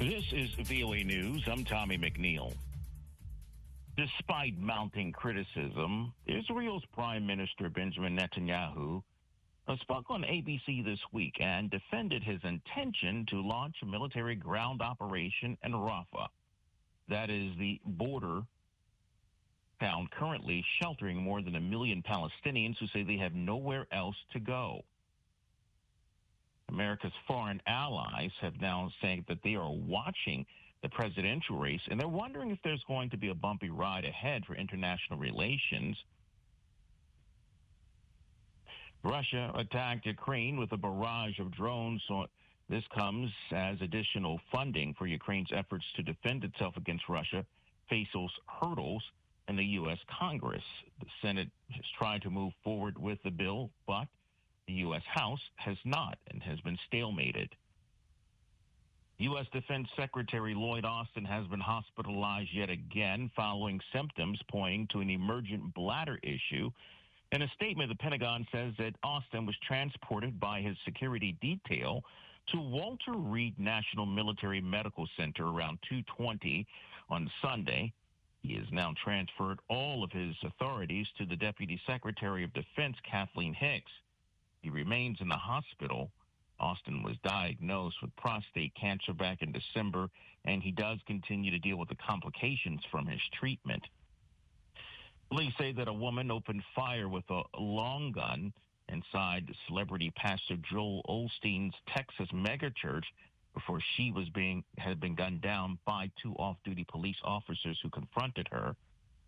This is VOA News. I'm Tommy McNeil. Despite mounting criticism, Israel's Prime Minister Benjamin Netanyahu spoke on ABC this week and defended his intention to launch a military ground operation in Rafah. That is the border town currently sheltering more than a million Palestinians who say they have nowhere else to go. America's foreign allies have now said that they are watching the presidential race and they're wondering if there's going to be a bumpy ride ahead for international relations. Russia attacked Ukraine with a barrage of drones. So this comes as additional funding for Ukraine's efforts to defend itself against Russia faces hurdles in the U.S. Congress. The Senate has tried to move forward with the bill, but the U.S. House has not and has been stalemated. U.S. Defense Secretary Lloyd Austin has been hospitalized yet again following symptoms pointing to an emergent bladder issue. In a statement, the Pentagon says that Austin was transported by his security detail to Walter Reed National Military Medical Center around 2:20 on Sunday. He has now transferred all of his authorities to the Deputy Secretary of Defense Kathleen Hicks. He remains in the hospital. Austin was diagnosed with prostate cancer back in December, and he does continue to deal with the complications from his treatment. Police say that a woman opened fire with a long gun inside celebrity pastor Joel Osteen's Texas megachurch before she was being had been gunned down by two off-duty police officers who confronted her.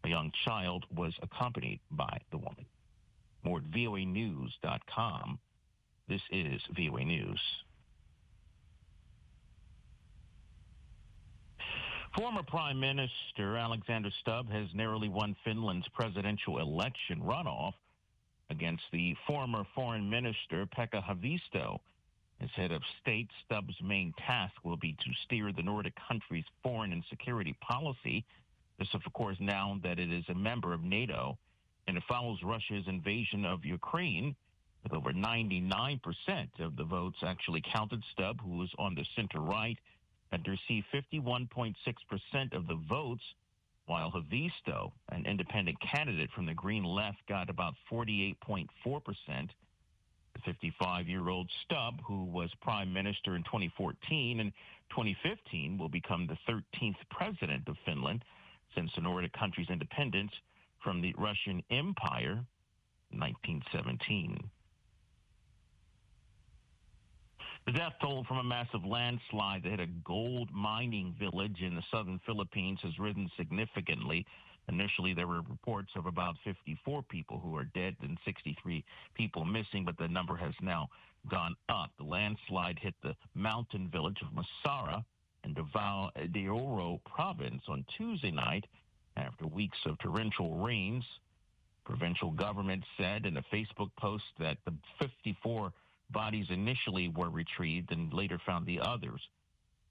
A young child was accompanied by the woman. More at voanews.com. This is VOA News. Former Prime Minister Alexander Stubb has narrowly won Finland's presidential election runoff against the former Foreign Minister Pekka Haavisto. As head of state, Stubb's main task will be to steer the Nordic country's foreign and security policy. This, of course, now that it is a member of NATO and it follows Russia's invasion of Ukraine. With over 99% of the votes actually counted, Stubb, who was on the center right, had received 51.6% of the votes, while Haavisto, an independent candidate from the Green Left, got about 48.4%. The 55 year old Stubb, who was prime minister in 2014 and 2015, will become the 13th president of Finland since the Nordic country's independence from the Russian Empire 1917. The death toll from a massive landslide that hit a gold mining village in the southern Philippines has risen significantly. Initially, there were reports of about 54 people who are dead and 63 people missing, but the number has now gone up. The landslide hit the mountain village of Masara in Davao de Oro province on Tuesday night after weeks of torrential rains. Provincial government said in a Facebook post that the 54 bodies initially were retrieved and later found the others.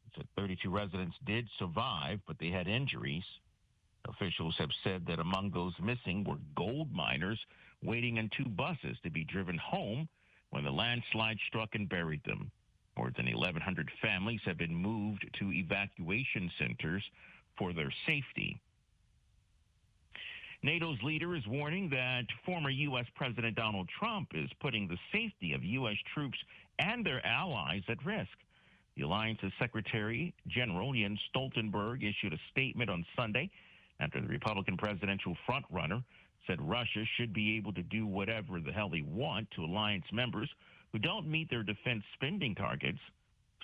It said 32 residents did survive, but they had injuries. Officials have said that among those missing were gold miners waiting in two buses to be driven home when the landslide struck and buried them. More than 1,100 families have been moved to evacuation centers for their safety. NATO's leader is warning that former U.S. President Donald Trump is putting the safety of U.S. troops and their allies at risk. The alliance's Secretary General Jens Stoltenberg issued a statement on Sunday after the Republican presidential frontrunner said Russia should be able to do whatever the hell they want to alliance members who don't meet their defense spending targets.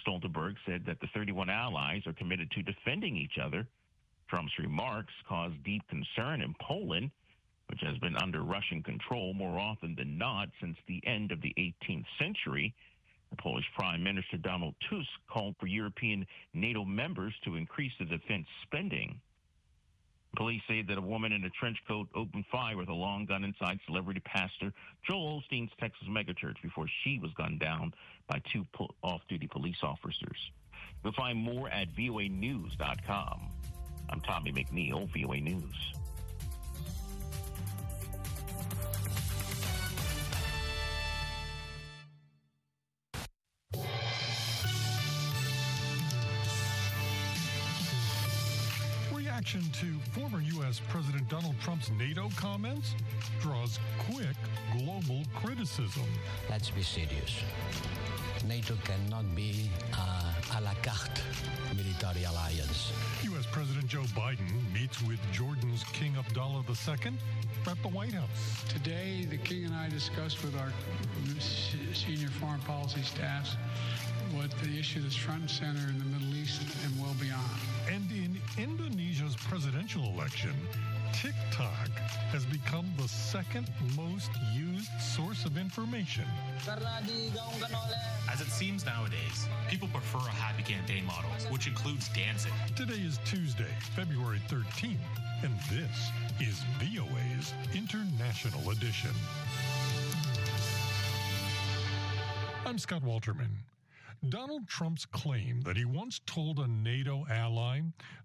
Stoltenberg said that the 31 allies are committed to defending each other Trump's remarks caused deep concern in Poland, which has been under Russian control more often than not since the end of the 18th century. The Polish Prime Minister Donald Tusk called for European NATO members to increase the defense spending. Police say that a woman in a trench coat opened fire with a long gun inside celebrity pastor Joel Osteen's Texas megachurch before she was gunned down by two off-duty police officers. You'll find more at voanews.com. I'm Tommy McNeil, VOA News. Reaction to former U.S. President Donald Trump's NATO comments draws quick global criticism. Let's be serious. NATO cannot be uh, a la carte military alliance. U.S. President Joe Biden meets with Jordan's King Abdullah II at the White House. Today, the King and I discussed with our senior foreign policy staffs what the issue that's front and center in the Middle East and well beyond. And in Indonesia's presidential election, TikTok has become the second most used source of information. As it seems nowadays, people prefer a happy campaign model, which includes dancing. Today is Tuesday, February 13th, and this is VOA's International Edition. I'm Scott Walterman. Donald Trump's claim that he once told a NATO ally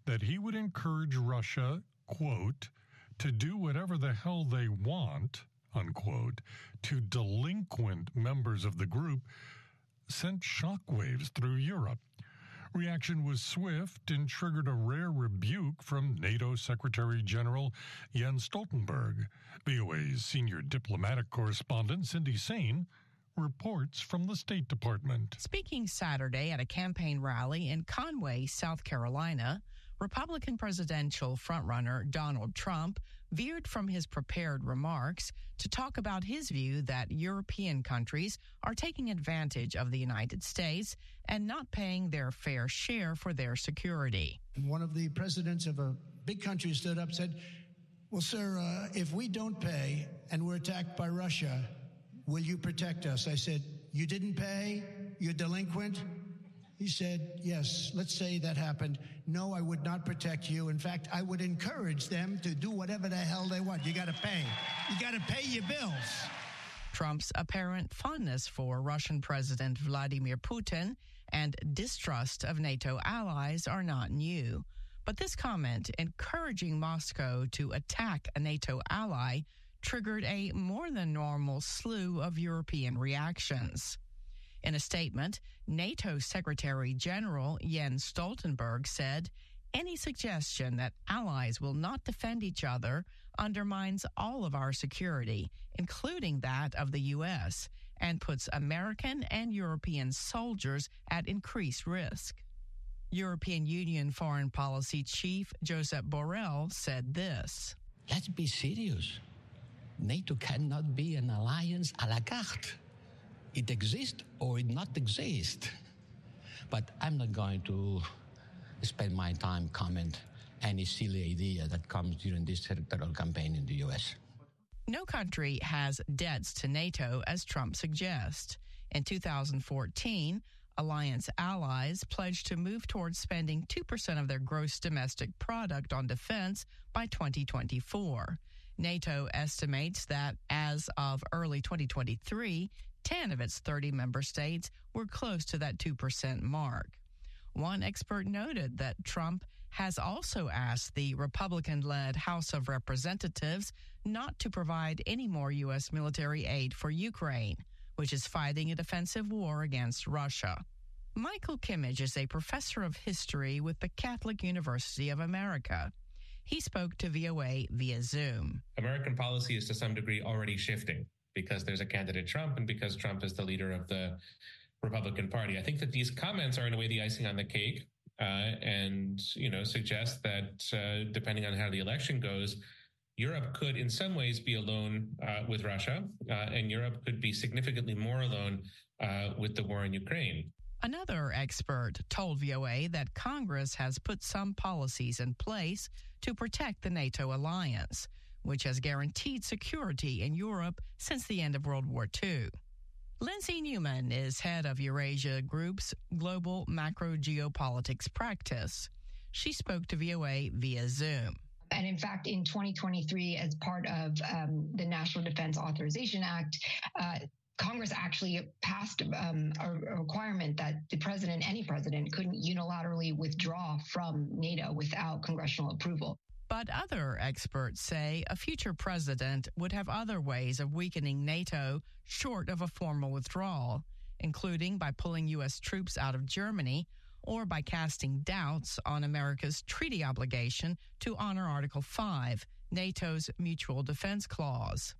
that he would encourage Russia, quote, to do whatever the hell they want, unquote, to delinquent members of the group sent shockwaves through Europe. Reaction was swift and triggered a rare rebuke from NATO Secretary General Jens Stoltenberg. VOA's senior diplomatic correspondent Cindy Saine reports from the State Department. Speaking Saturday at a campaign rally in Conway, South Carolina, Republican presidential frontrunner Donald Trump veered from his prepared remarks to talk about his view that European countries are taking advantage of the United States and not paying their fair share for their security. One of the presidents of a big country stood up and said, Well, sir, uh, if we don't pay and we're attacked by Russia, will you protect us? I said, You didn't pay? You're delinquent? He said, Yes, let's say that happened. No, I would not protect you. In fact, I would encourage them to do whatever the hell they want. You got to pay. You got to pay your bills. Trump's apparent fondness for Russian President Vladimir Putin and distrust of NATO allies are not new. But this comment encouraging Moscow to attack a NATO ally triggered a more than normal slew of European reactions. In a statement, NATO Secretary General Jens Stoltenberg said, any suggestion that allies will not defend each other undermines all of our security, including that of the U.S., and puts American and European soldiers at increased risk. European Union Foreign Policy Chief Josep Borrell said this Let's be serious. NATO cannot be an alliance a la carte it exists or it not exist. But I'm not going to spend my time comment any silly idea that comes during this electoral campaign in the U.S. No country has debts to NATO, as Trump suggests. In 2014, alliance allies pledged to move towards spending 2% of their gross domestic product on defense by 2024. NATO estimates that as of early 2023, 10 of its 30 member states were close to that 2% mark. One expert noted that Trump has also asked the Republican led House of Representatives not to provide any more U.S. military aid for Ukraine, which is fighting a defensive war against Russia. Michael Kimmage is a professor of history with the Catholic University of America. He spoke to VOA via Zoom. American policy is to some degree already shifting because there's a candidate Trump and because Trump is the leader of the Republican Party. I think that these comments are in a way the icing on the cake, uh, and you know suggest that uh, depending on how the election goes, Europe could, in some ways, be alone uh, with Russia, uh, and Europe could be significantly more alone uh, with the war in Ukraine. Another expert told VOA that Congress has put some policies in place to protect the NATO alliance which has guaranteed security in Europe since the end of World War II. Lindsay Newman is head of Eurasia Group's global macro geopolitics practice. She spoke to VOA via Zoom. And in fact, in 2023, as part of um, the National Defense Authorization Act, uh, Congress actually passed um, a, requirement that the president, any president, couldn't unilaterally withdraw from NATO without congressional approval. But other experts say a future president would have other ways of weakening NATO short of a formal withdrawal, including by pulling U.S. troops out of Germany or by casting doubts on America's treaty obligation to honor Article 5, NATO's Mutual Defense Clause.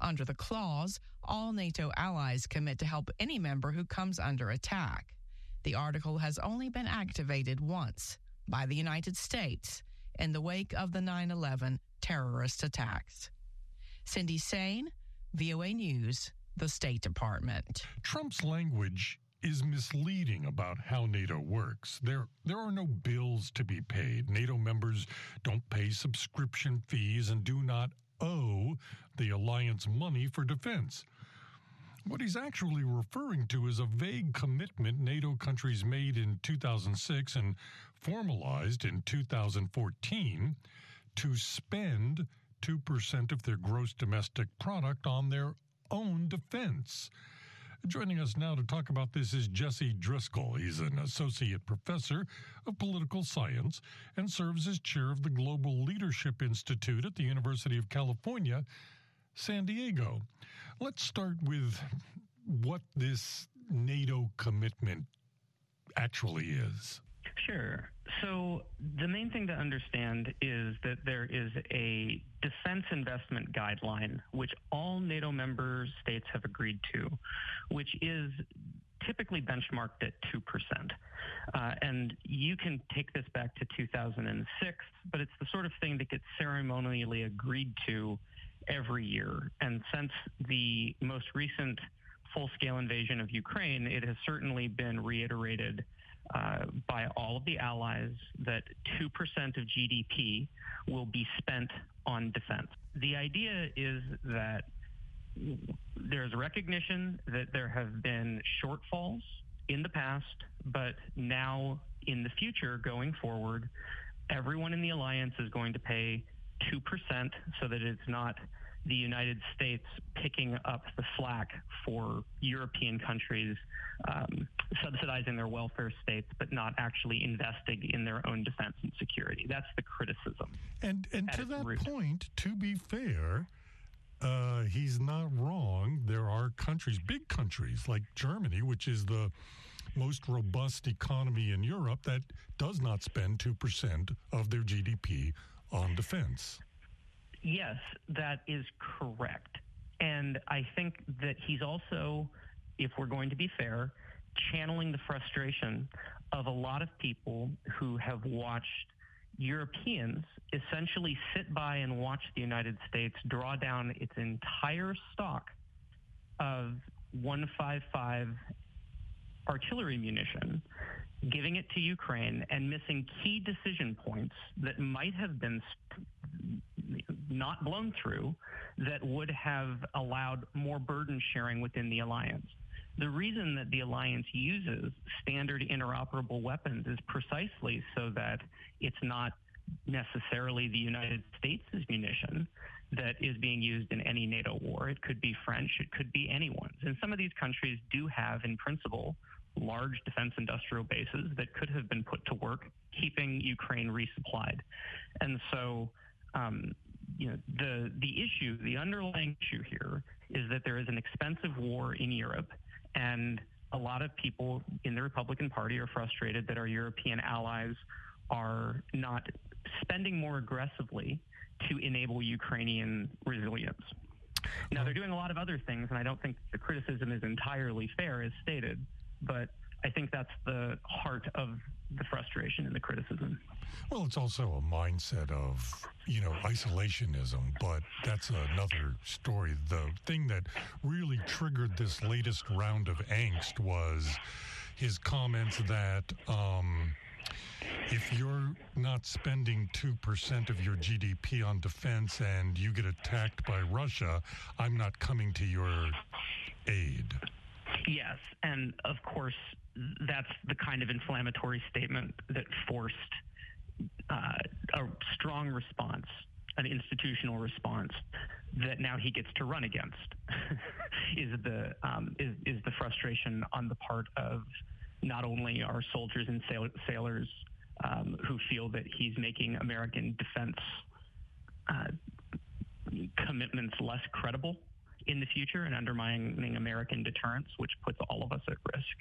Under the clause, all NATO allies commit to help any member who comes under attack. The article has only been activated once by the United States in the wake of the 9 11 terrorist attacks. Cindy Saine, VOA News, the State Department. Trump's language is misleading about how NATO works. There, there are no bills to be paid. NATO members don't pay subscription fees and do not owe the alliance money for defense. What he's actually referring to is a vague commitment NATO countries made in 2006 and formalized in 2014 to spend 2% of their gross domestic product on their own defense. Joining us now to talk about this is Jesse Driscoll. He's an associate professor of political science and serves as chair of the Global Leadership Institute at the University of California, San Diego. Let's start with what this NATO commitment actually is. Sure. So the main thing to understand is that there is a defense investment guideline, which all NATO member states have agreed to, which is typically benchmarked at 2%. Uh, and you can take this back to 2006, but it's the sort of thing that gets ceremonially agreed to every year. And since the most recent full scale invasion of Ukraine, it has certainly been reiterated uh, by all of the allies that 2% of GDP will be spent on defense. The idea is that there's recognition that there have been shortfalls in the past, but now in the future, going forward, everyone in the alliance is going to pay 2% so that it's not the United States picking up the slack for European countries um, subsidizing their welfare states, but not actually investing in their own defense and security. That's the criticism. And and to that root. point, to be fair, uh, he's not wrong. There are countries, big countries like Germany, which is the most robust economy in Europe, that does not spend two percent of their GDP on defense. Yes, that is correct. And I think that he's also, if we're going to be fair, channeling the frustration of a lot of people who have watched Europeans essentially sit by and watch the United States draw down its entire stock of 155 artillery munition, giving it to Ukraine, and missing key decision points that might have been not blown through that would have allowed more burden sharing within the alliance. The reason that the alliance uses standard interoperable weapons is precisely so that it's not necessarily the United States' munition that is being used in any NATO war. It could be French, it could be anyone's. And some of these countries do have, in principle, large defense industrial bases that could have been put to work keeping Ukraine resupplied. And so um, you know, the the issue, the underlying issue here is that there is an expensive war in Europe, and a lot of people in the Republican Party are frustrated that our European allies are not spending more aggressively to enable Ukrainian resilience. Now, they're doing a lot of other things, and I don't think the criticism is entirely fair, as stated, but I think that's the heart of the frustration and the criticism. Well, it's also a mindset of, you know, isolationism, but that's another story. The thing that really triggered this latest round of angst was his comments that um, if you're not spending 2% of your GDP on defense and you get attacked by Russia, I'm not coming to your aid. Yes. And of course, that's the kind of inflammatory statement that forced uh, a strong response, an institutional response that now he gets to run against. is the um, is, is the frustration on the part of not only our soldiers and sail- sailors um, who feel that he's making American defense uh, commitments less credible in the future and undermining American deterrence, which puts all of us at risk.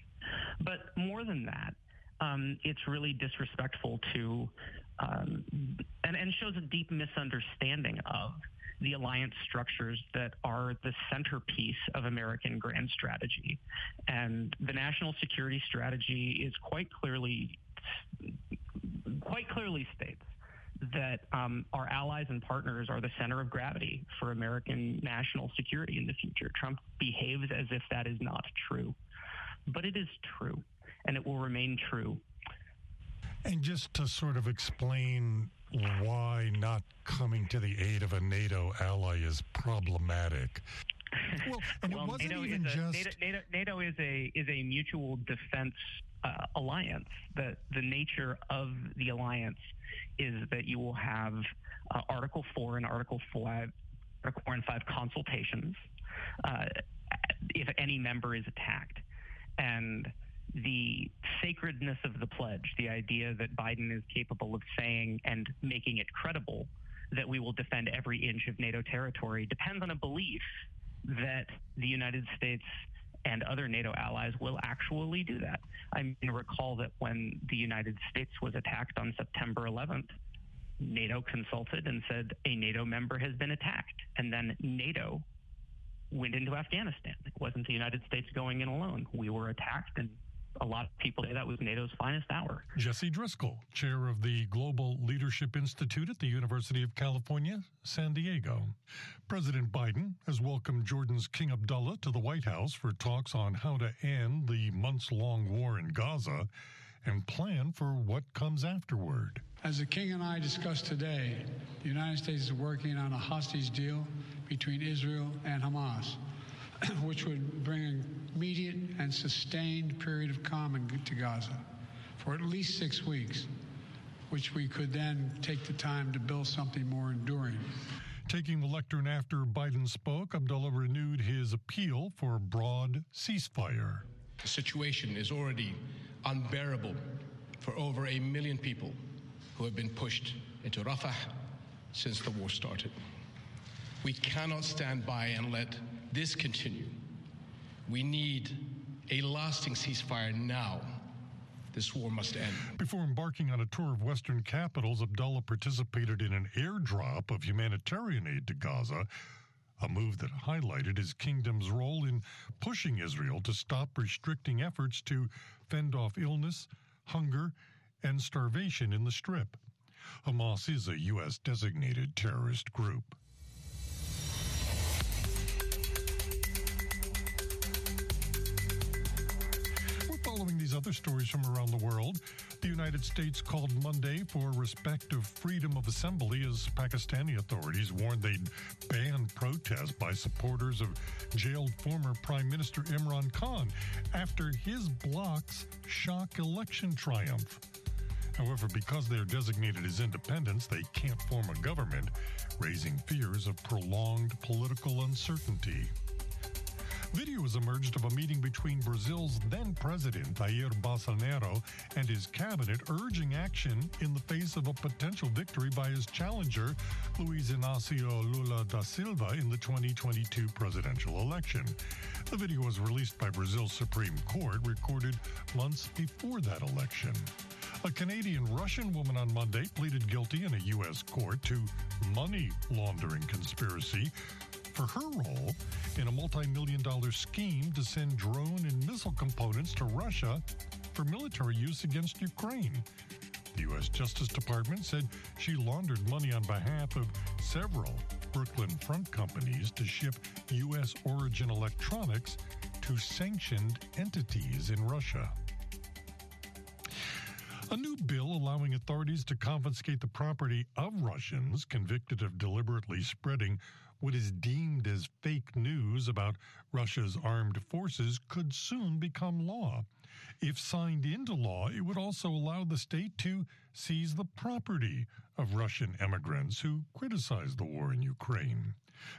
But more than that, um, it's really disrespectful to um, and, and shows a deep misunderstanding of the alliance structures that are the centerpiece of American grand strategy. And the national security strategy is quite clearly quite clearly states that um, our allies and partners are the center of gravity for American national security in the future. Trump behaves as if that is not true, but it is true, and it will remain true. And just to sort of explain why not coming to the aid of a NATO ally is problematic. Well, well NATO, is a, just... NATO, NATO, NATO, is a is a mutual defense uh, alliance. The the nature of the alliance is that you will have uh, Article Four and Article Five, Article Four and Five consultations uh, if any member is attacked, and the sacredness of the pledge, the idea that Biden is capable of saying and making it credible that we will defend every inch of NATO territory, depends on a belief that the United States and other NATO allies will actually do that. I mean, recall that when the United States was attacked on September 11th, NATO consulted and said a NATO member has been attacked. And then NATO went into Afghanistan. It wasn't the United States going in alone. We were attacked and a lot of people say that was NATO's finest hour. Jesse Driscoll, chair of the Global Leadership Institute at the University of California, San Diego. President Biden has welcomed Jordan's King Abdullah to the White House for talks on how to end the months long war in Gaza and plan for what comes afterward. As the King and I discussed today, the United States is working on a hostage deal between Israel and Hamas which would bring an immediate and sustained period of calm to Gaza for at least six weeks, which we could then take the time to build something more enduring. Taking the lectern after Biden spoke, Abdullah renewed his appeal for a broad ceasefire. The situation is already unbearable for over a million people who have been pushed into Rafah since the war started. We cannot stand by and let this continue, we need a lasting ceasefire now. This war must end. Before embarking on a tour of Western capitals, Abdullah participated in an airdrop of humanitarian aid to Gaza, a move that highlighted his kingdom's role in pushing Israel to stop restricting efforts to fend off illness, hunger, and starvation in the Strip. Hamas is a U.S. designated terrorist group. Other stories from around the world, the United States called Monday for respect of freedom of assembly as Pakistani authorities warned they'd ban protests by supporters of jailed former Prime Minister Imran Khan after his bloc's shock election triumph. However, because they're designated as independents, they can't form a government, raising fears of prolonged political uncertainty. Video has emerged of a meeting between Brazil's then president, Jair Bolsonaro, and his cabinet urging action in the face of a potential victory by his challenger, Luiz Inácio Lula da Silva, in the 2022 presidential election. The video was released by Brazil's Supreme Court, recorded months before that election. A Canadian Russian woman on Monday pleaded guilty in a U.S. court to money laundering conspiracy for her role in a multi million dollar scheme to send drone and missile components to Russia for military use against Ukraine. The U.S. Justice Department said she laundered money on behalf of several Brooklyn front companies to ship U.S. origin electronics to sanctioned entities in Russia. A new bill allowing authorities to confiscate the property of Russians convicted of deliberately spreading what is deemed as fake news about Russia's armed forces could soon become law. If signed into law, it would also allow the state to seize the property of Russian emigrants who criticize the war in Ukraine.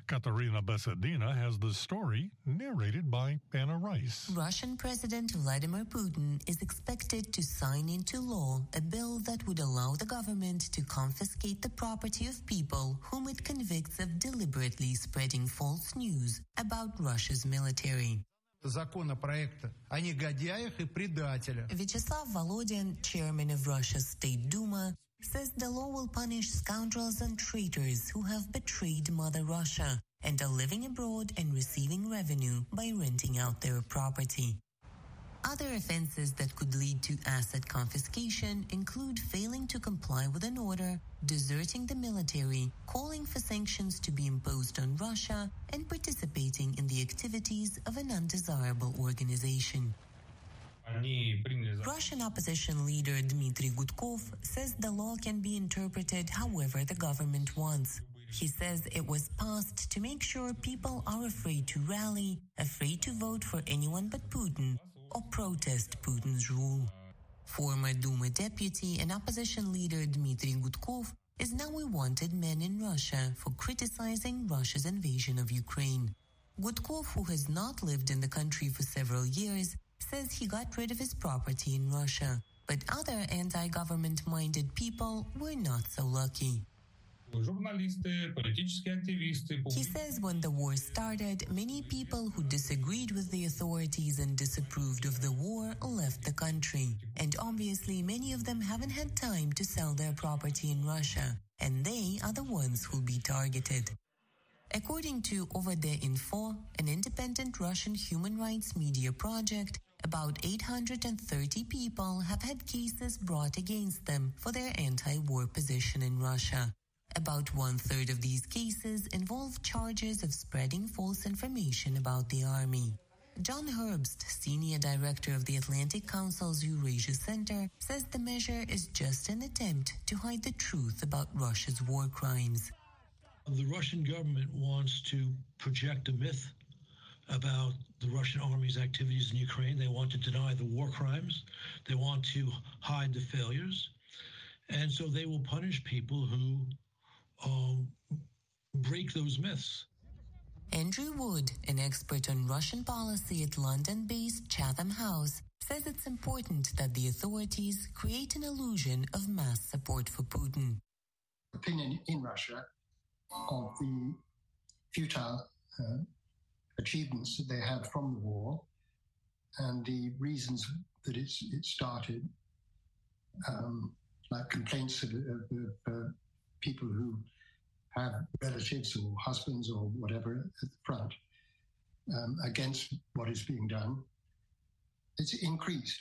Katarina Besedina has the story narrated by Anna Rice. Russian President Vladimir Putin is expected to sign into law a bill that would allow the government to confiscate the property of people whom it convicts of deliberately spreading false news about Russia's military. законопроекта о негодяях и предателях. Vyacheslav Volodin, chairman of Russia's State Duma, says the law will punish scoundrels and traitors who have betrayed Mother Russia and are living abroad and receiving revenue by renting out their property. Other offenses that could lead to asset confiscation include failing to comply with an order, deserting the military, calling for sanctions to be imposed on Russia, and participating in the activities of an undesirable organization. Russian opposition leader Dmitry Gudkov says the law can be interpreted however the government wants. He says it was passed to make sure people are afraid to rally, afraid to vote for anyone but Putin, or protest Putin's rule. Former Duma deputy and opposition leader Dmitry Gudkov is now a wanted man in Russia for criticizing Russia's invasion of Ukraine. Gudkov, who has not lived in the country for several years, says he got rid of his property in Russia, but other anti government minded people were not so lucky. He says when the war started, many people who disagreed with the authorities and disapproved of the war left the country. And obviously, many of them haven't had time to sell their property in Russia. And they are the ones who'll be targeted. According to OVD-Info, an independent Russian human rights media project, about 830 people have had cases brought against them for their anti war position in Russia. About one third of these cases involve charges of spreading false information about the army. John Herbst, senior director of the Atlantic Council's Eurasia Center, says the measure is just an attempt to hide the truth about Russia's war crimes. The Russian government wants to project a myth about the Russian army's activities in Ukraine. They want to deny the war crimes. They want to hide the failures. And so they will punish people who um, break those myths. Andrew Wood, an expert on Russian policy at London based Chatham House, says it's important that the authorities create an illusion of mass support for Putin. Opinion in Russia of the futile uh, achievements that they had from the war and the reasons that it's, it started, um, like complaints of, of, of uh, people who have relatives or husbands or whatever at the front um, against what is being done, it's increased.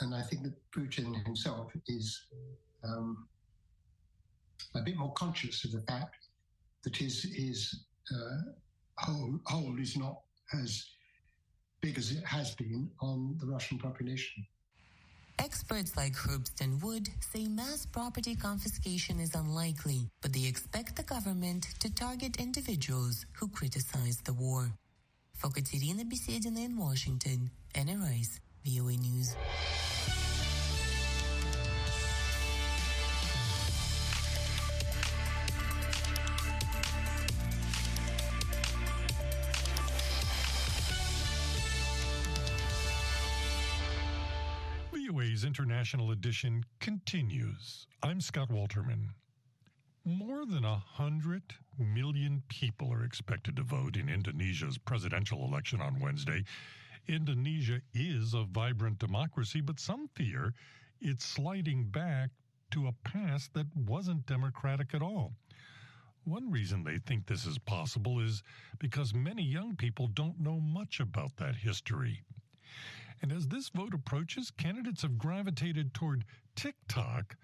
And I think that Putin himself is um, a bit more conscious of the fact that his, his uh, whole, whole is not as big as it has been on the Russian population. Experts like Herbst and Wood say mass property confiscation is unlikely, but they expect the government to target individuals who criticize the war. For Katerina Besedina in Washington, Anna VOA News. VOA's International Edition continues. I'm Scott Walterman. More than a hundred million people are expected to vote in Indonesia's presidential election on Wednesday. Indonesia is a vibrant democracy, but some fear it's sliding back to a past that wasn't democratic at all. One reason they think this is possible is because many young people don't know much about that history. And as this vote approaches, candidates have gravitated toward TikTok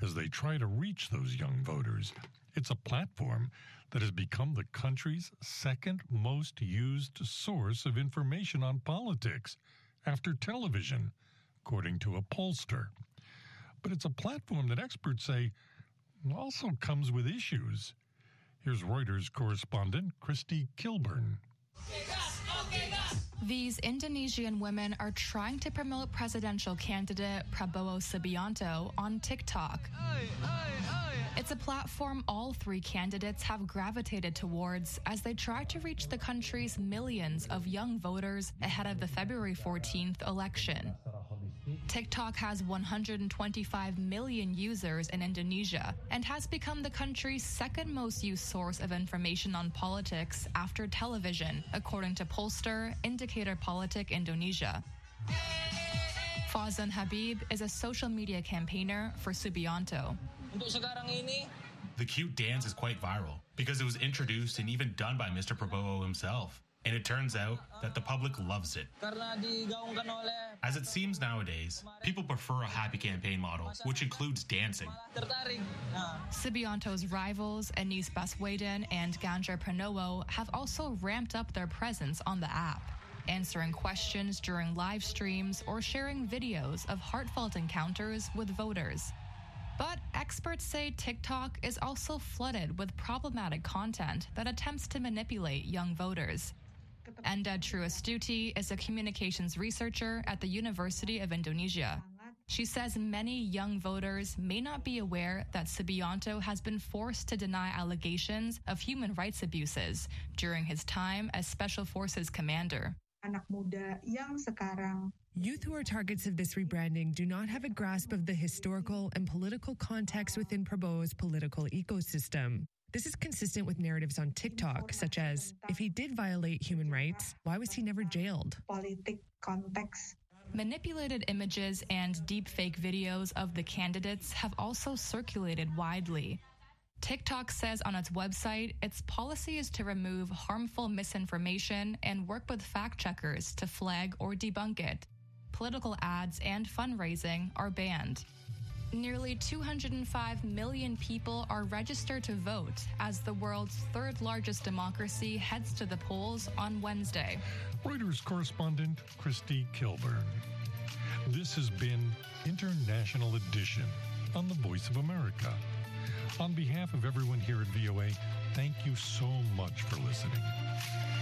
as they try to reach those young voters. It's a platform that has become the country's second most used source of information on politics after television, according to a pollster. But it's a platform that experts say also comes with issues. Here's Reuters correspondent Christy Kilburn. These Indonesian women are trying to promote presidential candidate Prabowo Subianto on TikTok. It's a platform all three candidates have gravitated towards as they try to reach the country's millions of young voters ahead of the February 14th election. TikTok has 125 million users in Indonesia and has become the country's second most used source of information on politics after television, according to pollster Indicator Politik Indonesia. Fazan Habib is a social media campaigner for Subianto. The cute dance is quite viral because it was introduced and even done by Mr. Prabowo himself. And it turns out that the public loves it. As it seems nowadays, people prefer a happy campaign model, which includes dancing. Subianto's rivals, Anies Baswedan and Ganjar Pranowo, have also ramped up their presence on the app, answering questions during live streams or sharing videos of heartfelt encounters with voters. But experts say TikTok is also flooded with problematic content that attempts to manipulate young voters. Endah Triastuti is a communications researcher at the University of Indonesia. She says many young voters may not be aware that Subianto has been forced to deny allegations of human rights abuses during his time as Special Forces commander. anak muda yang sekarang Youth who are targets of this rebranding do not have a grasp of the historical and political context within Prabowo's political ecosystem. This is consistent with narratives on TikTok, such as if he did violate human rights, why was he never jailed? politik konteks Manipulated images and deepfake videos of the candidates have also circulated widely. TikTok says on its website its policy is to remove harmful misinformation and work with fact checkers to flag or debunk it. Political ads and fundraising are banned. Nearly 205 million people are registered to vote as the world's third largest democracy heads to the polls on Wednesday. Reuters correspondent Christy Kilburn. This has been International Edition on the Voice of America. On behalf of everyone here at VOA, thank you so much for listening.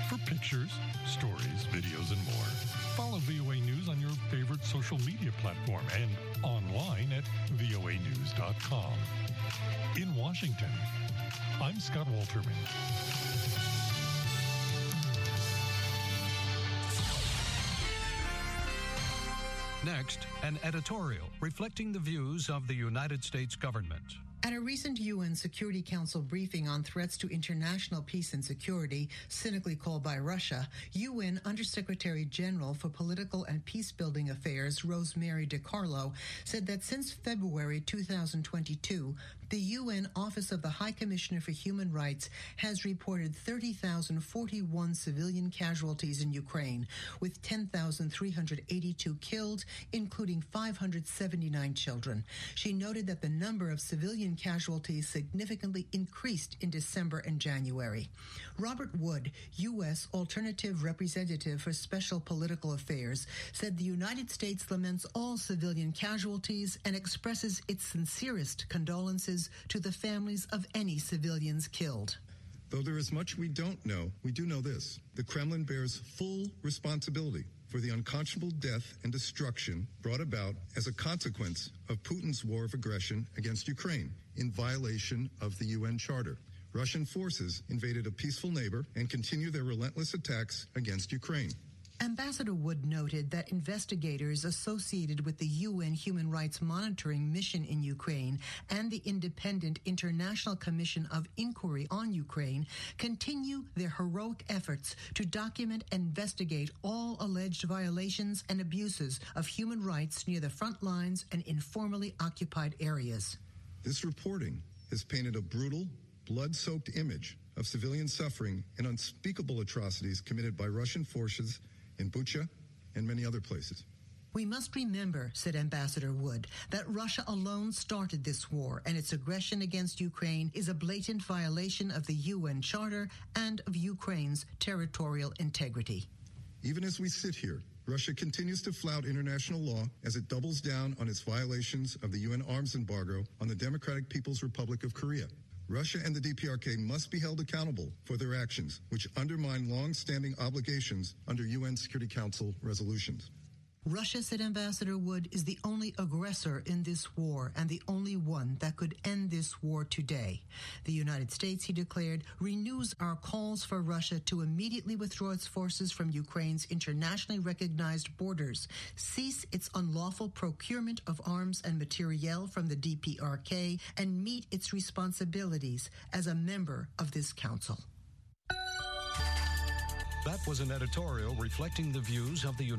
For pictures, stories, videos, and more, follow VOA News on your favorite social media platform and online at voanews.com. In Washington, I'm Scott Walterman. Next, an editorial reflecting the views of the United States government. At a recent UN Security Council briefing on threats to international peace and security, cynically called by Russia, UN Undersecretary General for Political and Peacebuilding Affairs Rosemary DiCarlo said that since February 2022, the UN Office of the High Commissioner for Human Rights has reported 30,041 civilian casualties in Ukraine, with 10,382 killed, including 579 children. She noted that the number of civilian casualties significantly increased in December and January. Robert Wood, U.S. Alternative Representative for Special Political Affairs, said the United States laments all civilian casualties and expresses its sincerest condolences to the families of any civilians killed. Though there is much we don't know, we do know this. The Kremlin bears full responsibility for the unconscionable death and destruction brought about as a consequence of Putin's war of aggression against Ukraine in violation of the UN Charter. Russian forces invaded a peaceful neighbor and continue their relentless attacks against Ukraine. Ambassador Wood noted that investigators associated with the UN Human Rights Monitoring Mission in Ukraine and the Independent International Commission of Inquiry on Ukraine continue their heroic efforts to document and investigate all alleged violations and abuses of human rights near the front lines and in formerly occupied areas. This reporting has painted a brutal, blood soaked image of civilian suffering and unspeakable atrocities committed by Russian forces in Bucha and many other places. We must remember, said Ambassador Wood, that Russia alone started this war, and its aggression against Ukraine is a blatant violation of the UN Charter and of Ukraine's territorial integrity. Even as we sit here, Russia continues to flout international law as it doubles down on its violations of the UN arms embargo on the Democratic People's Republic of Korea. Russia and the DPRK must be held accountable for their actions, which undermine long-standing obligations under UN Security Council resolutions. Russia, said Ambassador Wood, is the only aggressor in this war and the only one that could end this war today. The United States, he declared, renews our calls for Russia to immediately withdraw its forces from Ukraine's internationally recognized borders, cease its unlawful procurement of arms and materiel from the DPRK, and meet its responsibilities as a member of this council. That was an editorial reflecting the views of the United